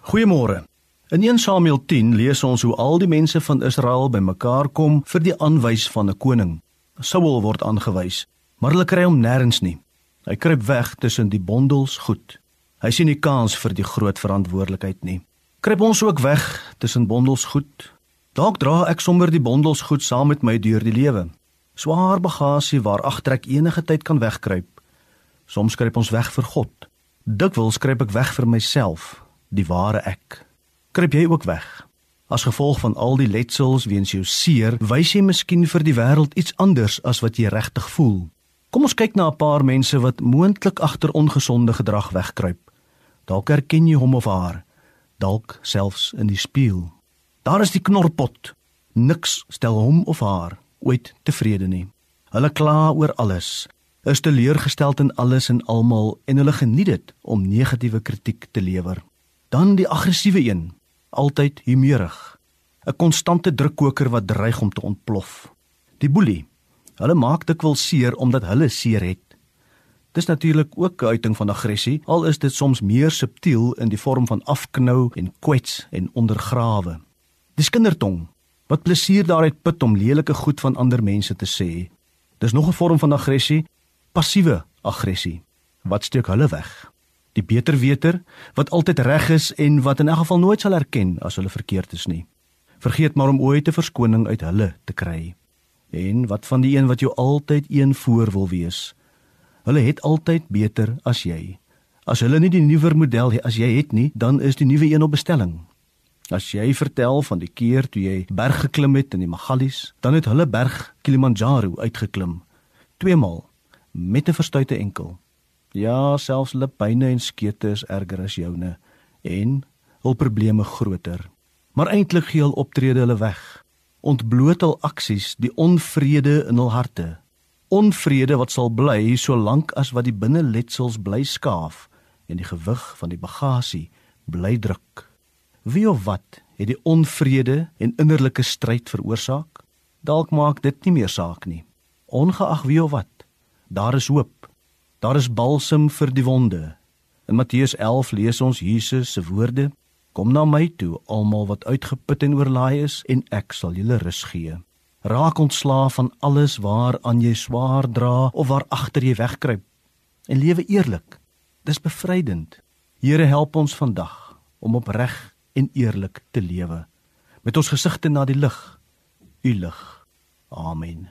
Goeiemôre. In 1 Samuel 10 lees ons hoe al die mense van Israel bymekaar kom vir die aanwys van 'n koning. Saul word aangewys, maar hulle kry hom nêrens nie. Hy kruip weg tussen die bondels goed. Hy sien nie kans vir die groot verantwoordelikheid nie. Kruip ons ook weg tussen bondels goed? Dalk dra ek sommer die bondels goed saam met my deur die lewe. Swaar bagasie waar agter ek enige tyd kan wegkruip. Soms kruip ons weg vir God. Dikwels kruip ek weg vir myself, die ware ek kruip jy ook weg. As gevolg van al die letsels weens jou seer, wys jy miskien vir die wêreld iets anders as wat jy regtig voel. Kom ons kyk na 'n paar mense wat moontlik agter ongesonde gedrag wegkruip. Dalk herken jy hom of haar, dalk selfs in die spieël. Daar is die knorpot. Niks stel hom of haar ooit tevrede nie. Hulle kla oor alles, is teleurgesteld in alles en almal en hulle geniet dit om negatiewe kritiek te lewer. Dan die aggressiewe een, altyd humeurig. 'n Konstante drukkoker wat dreig om te ontplof. Die boelie. Hulle maak dikwels seer omdat hulle seer het. Dis natuurlik ook 'n uiting van aggressie, al is dit soms meer subtiel in die vorm van afknou en kwets en ondergrawe. Die kindertong wat plesier daaruit put om lelike goed van ander mense te sê. Dis nog 'n vorm van aggressie, passiewe aggressie. Wat steek hulle weg? Die beterweter wat altyd reg is en wat in 'n geval nooit sal erken as hulle verkeerd is nie. Vergeet maar om ooit 'n verskoning uit hulle te kry. En wat van die een wat jou altyd een voor wil wees? Hulle het altyd beter as jy. As hulle nie die nuwer model as jy het nie, dan is die nuwe een op bestelling. As jy vertel van die keer toe jy berg geklim het in die Magalies, dan het hulle berg Kilimanjaro uitgeklim. Tweemaal met 'n verstuite enkel. Ja, selfs lippyne en skete is erger as joune en hul probleme groter. Maar eintlik gee hul optrede hulle weg. Ontbloot hul aksies die onvrede in hul harte. Onvrede wat sal bly solank as wat die binneletsels bly skaaf en die gewig van die bagasie bly druk. Wie of wat het die onvrede en innerlike stryd veroorsaak? Dalk maak dit nie meer saak nie. Ongeag wie of wat, daar is hoop. Daar is balsem vir die wonde. In Matteus 11 lees ons Jesus se woorde: Kom na my toe, almal wat uitgeput en oorlaai is, en ek sal julle rus gee. Raak ontslaaf van alles waaraan jy swaar dra of waar agter jy wegkruip en lewe eerlik. Dis bevrydend. Here help ons vandag om opreg en eerlik te lewe met ons gesigte na die lig, u lig. Amen.